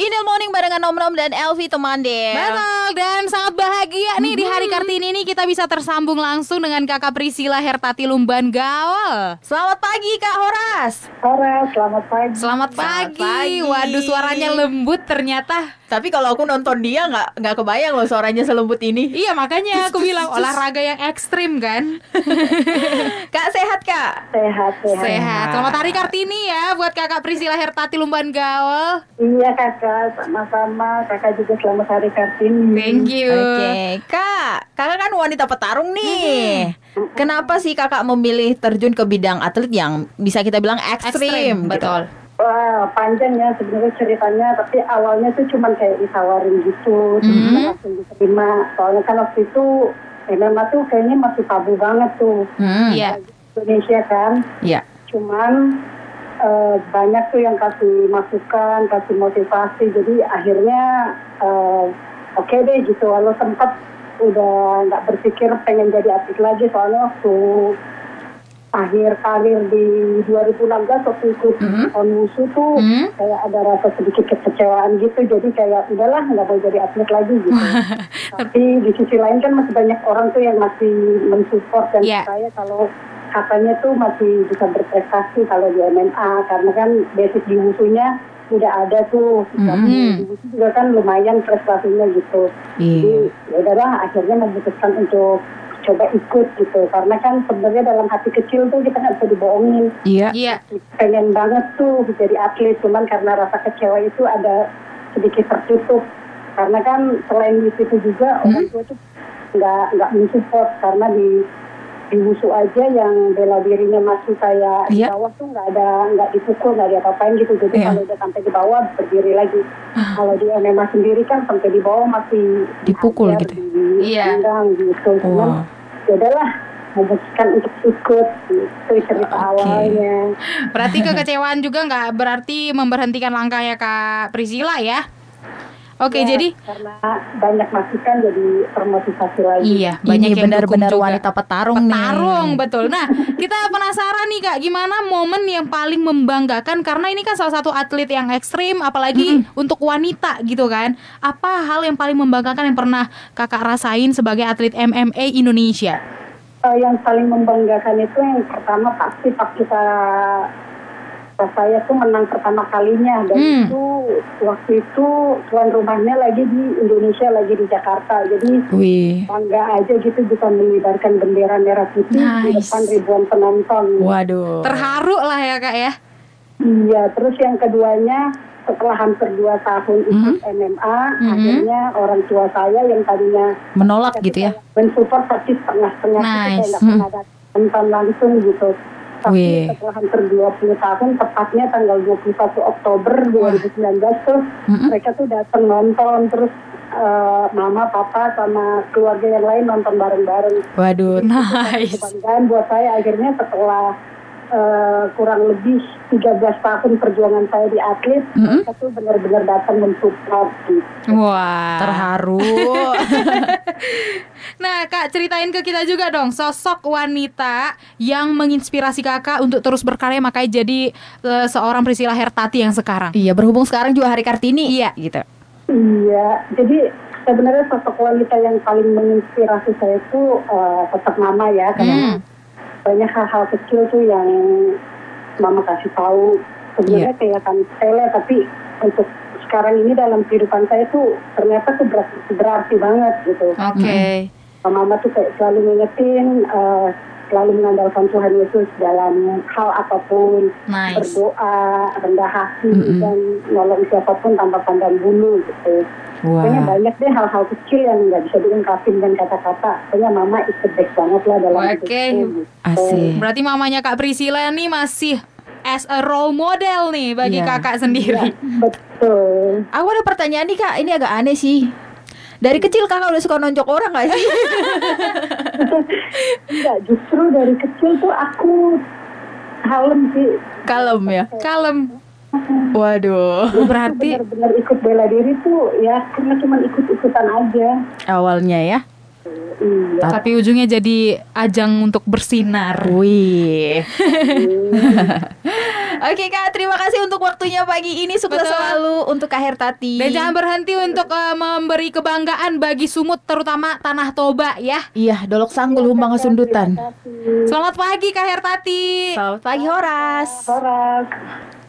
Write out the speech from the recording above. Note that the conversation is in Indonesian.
Inil Morning barengan Nom Nom dan Elvi teman deh. Betul dan sangat bahagia nih di hari Kartini ini kita bisa tersambung langsung dengan kakak Priscila Hertati Lumban Gawal. Selamat pagi Kak Horas. Horas, selamat pagi. Selamat Selamat pagi. pagi. Waduh suaranya lembut ternyata. Tapi kalau aku nonton dia nggak nggak kebayang loh suaranya selembut ini. Iya makanya aku bilang olahraga yang ekstrim kan. Kak sehat Kak. Sehat, sehat. Sehat. Selamat hari Kartini ya buat kakak Priscila Hertati Lumban Gawal. Iya kakak, sama-sama. Kakak juga selamat hari Kartini. Thank you. Oke Kak, kakak kan wanita petarung nih. Kenapa sih kakak memilih terjun ke bidang atlet yang bisa kita bilang ekstrim? gitu? betul. Wah, panjang ya sebenarnya ceritanya, tapi awalnya tuh cuman kayak ditawarin gitu, terus Mhm. langsung diterima. Soalnya kan waktu itu MMA tuh kayaknya masih tabu banget tuh. Hmm. Iya. Indonesia kan. Iya. Cuman eh, banyak tuh yang kasih masukan, kasih motivasi. Jadi akhirnya eh, oke deh gitu. Walau sempat udah nggak berpikir pengen jadi atlet lagi soalnya waktu akhir karir di 2016 waktu ikut Mhm. on wusu tuh Mhm. kayak ada rasa sedikit kekecewaan gitu jadi kayak udahlah nggak mau jadi atlet lagi gitu tapi di sisi lain kan masih banyak orang tuh yang masih mensupport dan Iya. percaya kalau katanya tuh masih bisa berprestasi kalau di MMA karena kan basic di wusunya udah ada tuh Mhm. wusu juga kan lumayan prestasinya gitu Iya. jadi ya udahlah akhirnya memutuskan untuk coba ikut gitu. Karena kan sebenarnya dalam hati kecil tuh kita nggak bisa dibohongin. Iya. Iya. pengen banget tuh jadi atlet cuman karena rasa kecewa itu ada sedikit tertutup. Karena kan selain itu juga orang tua tuh nggak nggak mensupport. Karena di di wusu aja yang bela dirinya masih kayak di Iya. bawah tuh nggak ada nggak dipukul nggak diapa-apain gitu jadi Iya. kalau udah sampai di bawah berdiri lagi kalau di MMA sendiri kan sampai di bawah masih Dipukul gitu. di- Iya. ditendang gitu Wow. ya udahlah memutuskan untuk ikut gitu cerita Oke. awalnya Berarti kekecewaan juga nggak berarti memberhentikan langkahnya Kak Priscila ya? Oke, Ya, jadi karena banyak masukan jadi termotivasi lagi. iya banyak Ini yang benar-benar wanita petarung, nih. Petarung, betul. Nah, kita penasaran nih Kak, gimana momen yang paling membanggakan karena ini kan salah satu atlet yang ekstrim apalagi untuk wanita gitu kan. Apa hal yang paling membanggakan yang pernah Kakak rasain sebagai atlet MMA Indonesia? Eh, yang paling membanggakan itu yang pertama pasti pas kita saya tuh menang pertama kalinya dan Hmm. itu waktu itu tuan rumahnya lagi di Indonesia lagi di Jakarta jadi Wih. bangga aja gitu bisa mengibarkan bendera merah putih di Nice. depan ribuan penonton. Waduh. Terharu lah ya Kak ya. Iya, terus yang keduanya setelah hampir dua tahun ikut MMA, akhirnya orang tua saya yang tadinya Menolak gitu ya. mensupport tapi setengah-setengah gitu, Nice. kayak nggak pernah datang langsung gitu. Tapi Wih. setelah hampir 20 tahun, tepatnya tanggal 21 Oktober 2019 tuh, mereka tuh datang nonton, terus eh, mama, papa, sama keluarga yang lain nonton bareng-bareng. Waduh. Nice. Kebanggaan buat saya akhirnya setelah eh, kurang lebih 13 tahun perjuangan saya di atlet, mereka tuh benar-benar datang mensupport gitu. Wah. Terharu. Nah, Kak, ceritain ke kita juga dong sosok wanita yang menginspirasi Kakak untuk terus berkarya makanya jadi eh, seorang Priscila Hertati yang sekarang. iya, berhubung sekarang juga hari Kartini. Iya, gitu. Iya, jadi sebenarnya sosok wanita yang paling menginspirasi saya itu eh, tetap mama ya, karena banyak hal-hal kecil tuh yang mama kasih tahu. Sebenarnya kelihatan sepele, tapi untuk sekarang ini dalam kehidupan saya tuh ternyata tuh berarti, berarti banget gitu. Oke. Mama tuh kayak selalu ngingetin, eh, selalu mengandalkan Tuhan Yesus dalam hal apa pun, Nice. berdoa, rendah hati, dan nolong siapa pun tanpa pandang bulu gitu. Wah. Pokoknya banyak deh hal-hal kecil yang nggak bisa diungkapin dan kata-kata. Pokoknya mama ikut back banget lah dalam Oke. hidupku, gitu. Asik. Berarti mamanya Kak Priscila nih masih as a role model nih bagi Iya. Kakak sendiri. Betul. Aku ada pertanyaan nih kak, ini agak aneh sih. Dari kecil kakak udah suka nonjok orang gak sih? Enggak, justru dari kecil tuh aku kalem sih. Kalem ya. Kalem. Waduh. Berarti Benar-benar ikut bela diri tuh ya karena cuma ikut-ikutan aja. Awalnya ya. Iya. Tapi ujungnya jadi ajang untuk bersinar. Wih. Oke Kak, terima kasih untuk waktunya pagi ini. Sukses Betul. selalu untuk Kak Hertati. Dan jangan berhenti untuk eh, memberi kebanggaan bagi Sumut terutama Tanah Toba ya. Iya, Dolok Sanggul Humbang Sundutan. Selamat pagi Kak Hertati. Selamat pagi Horas. Horas.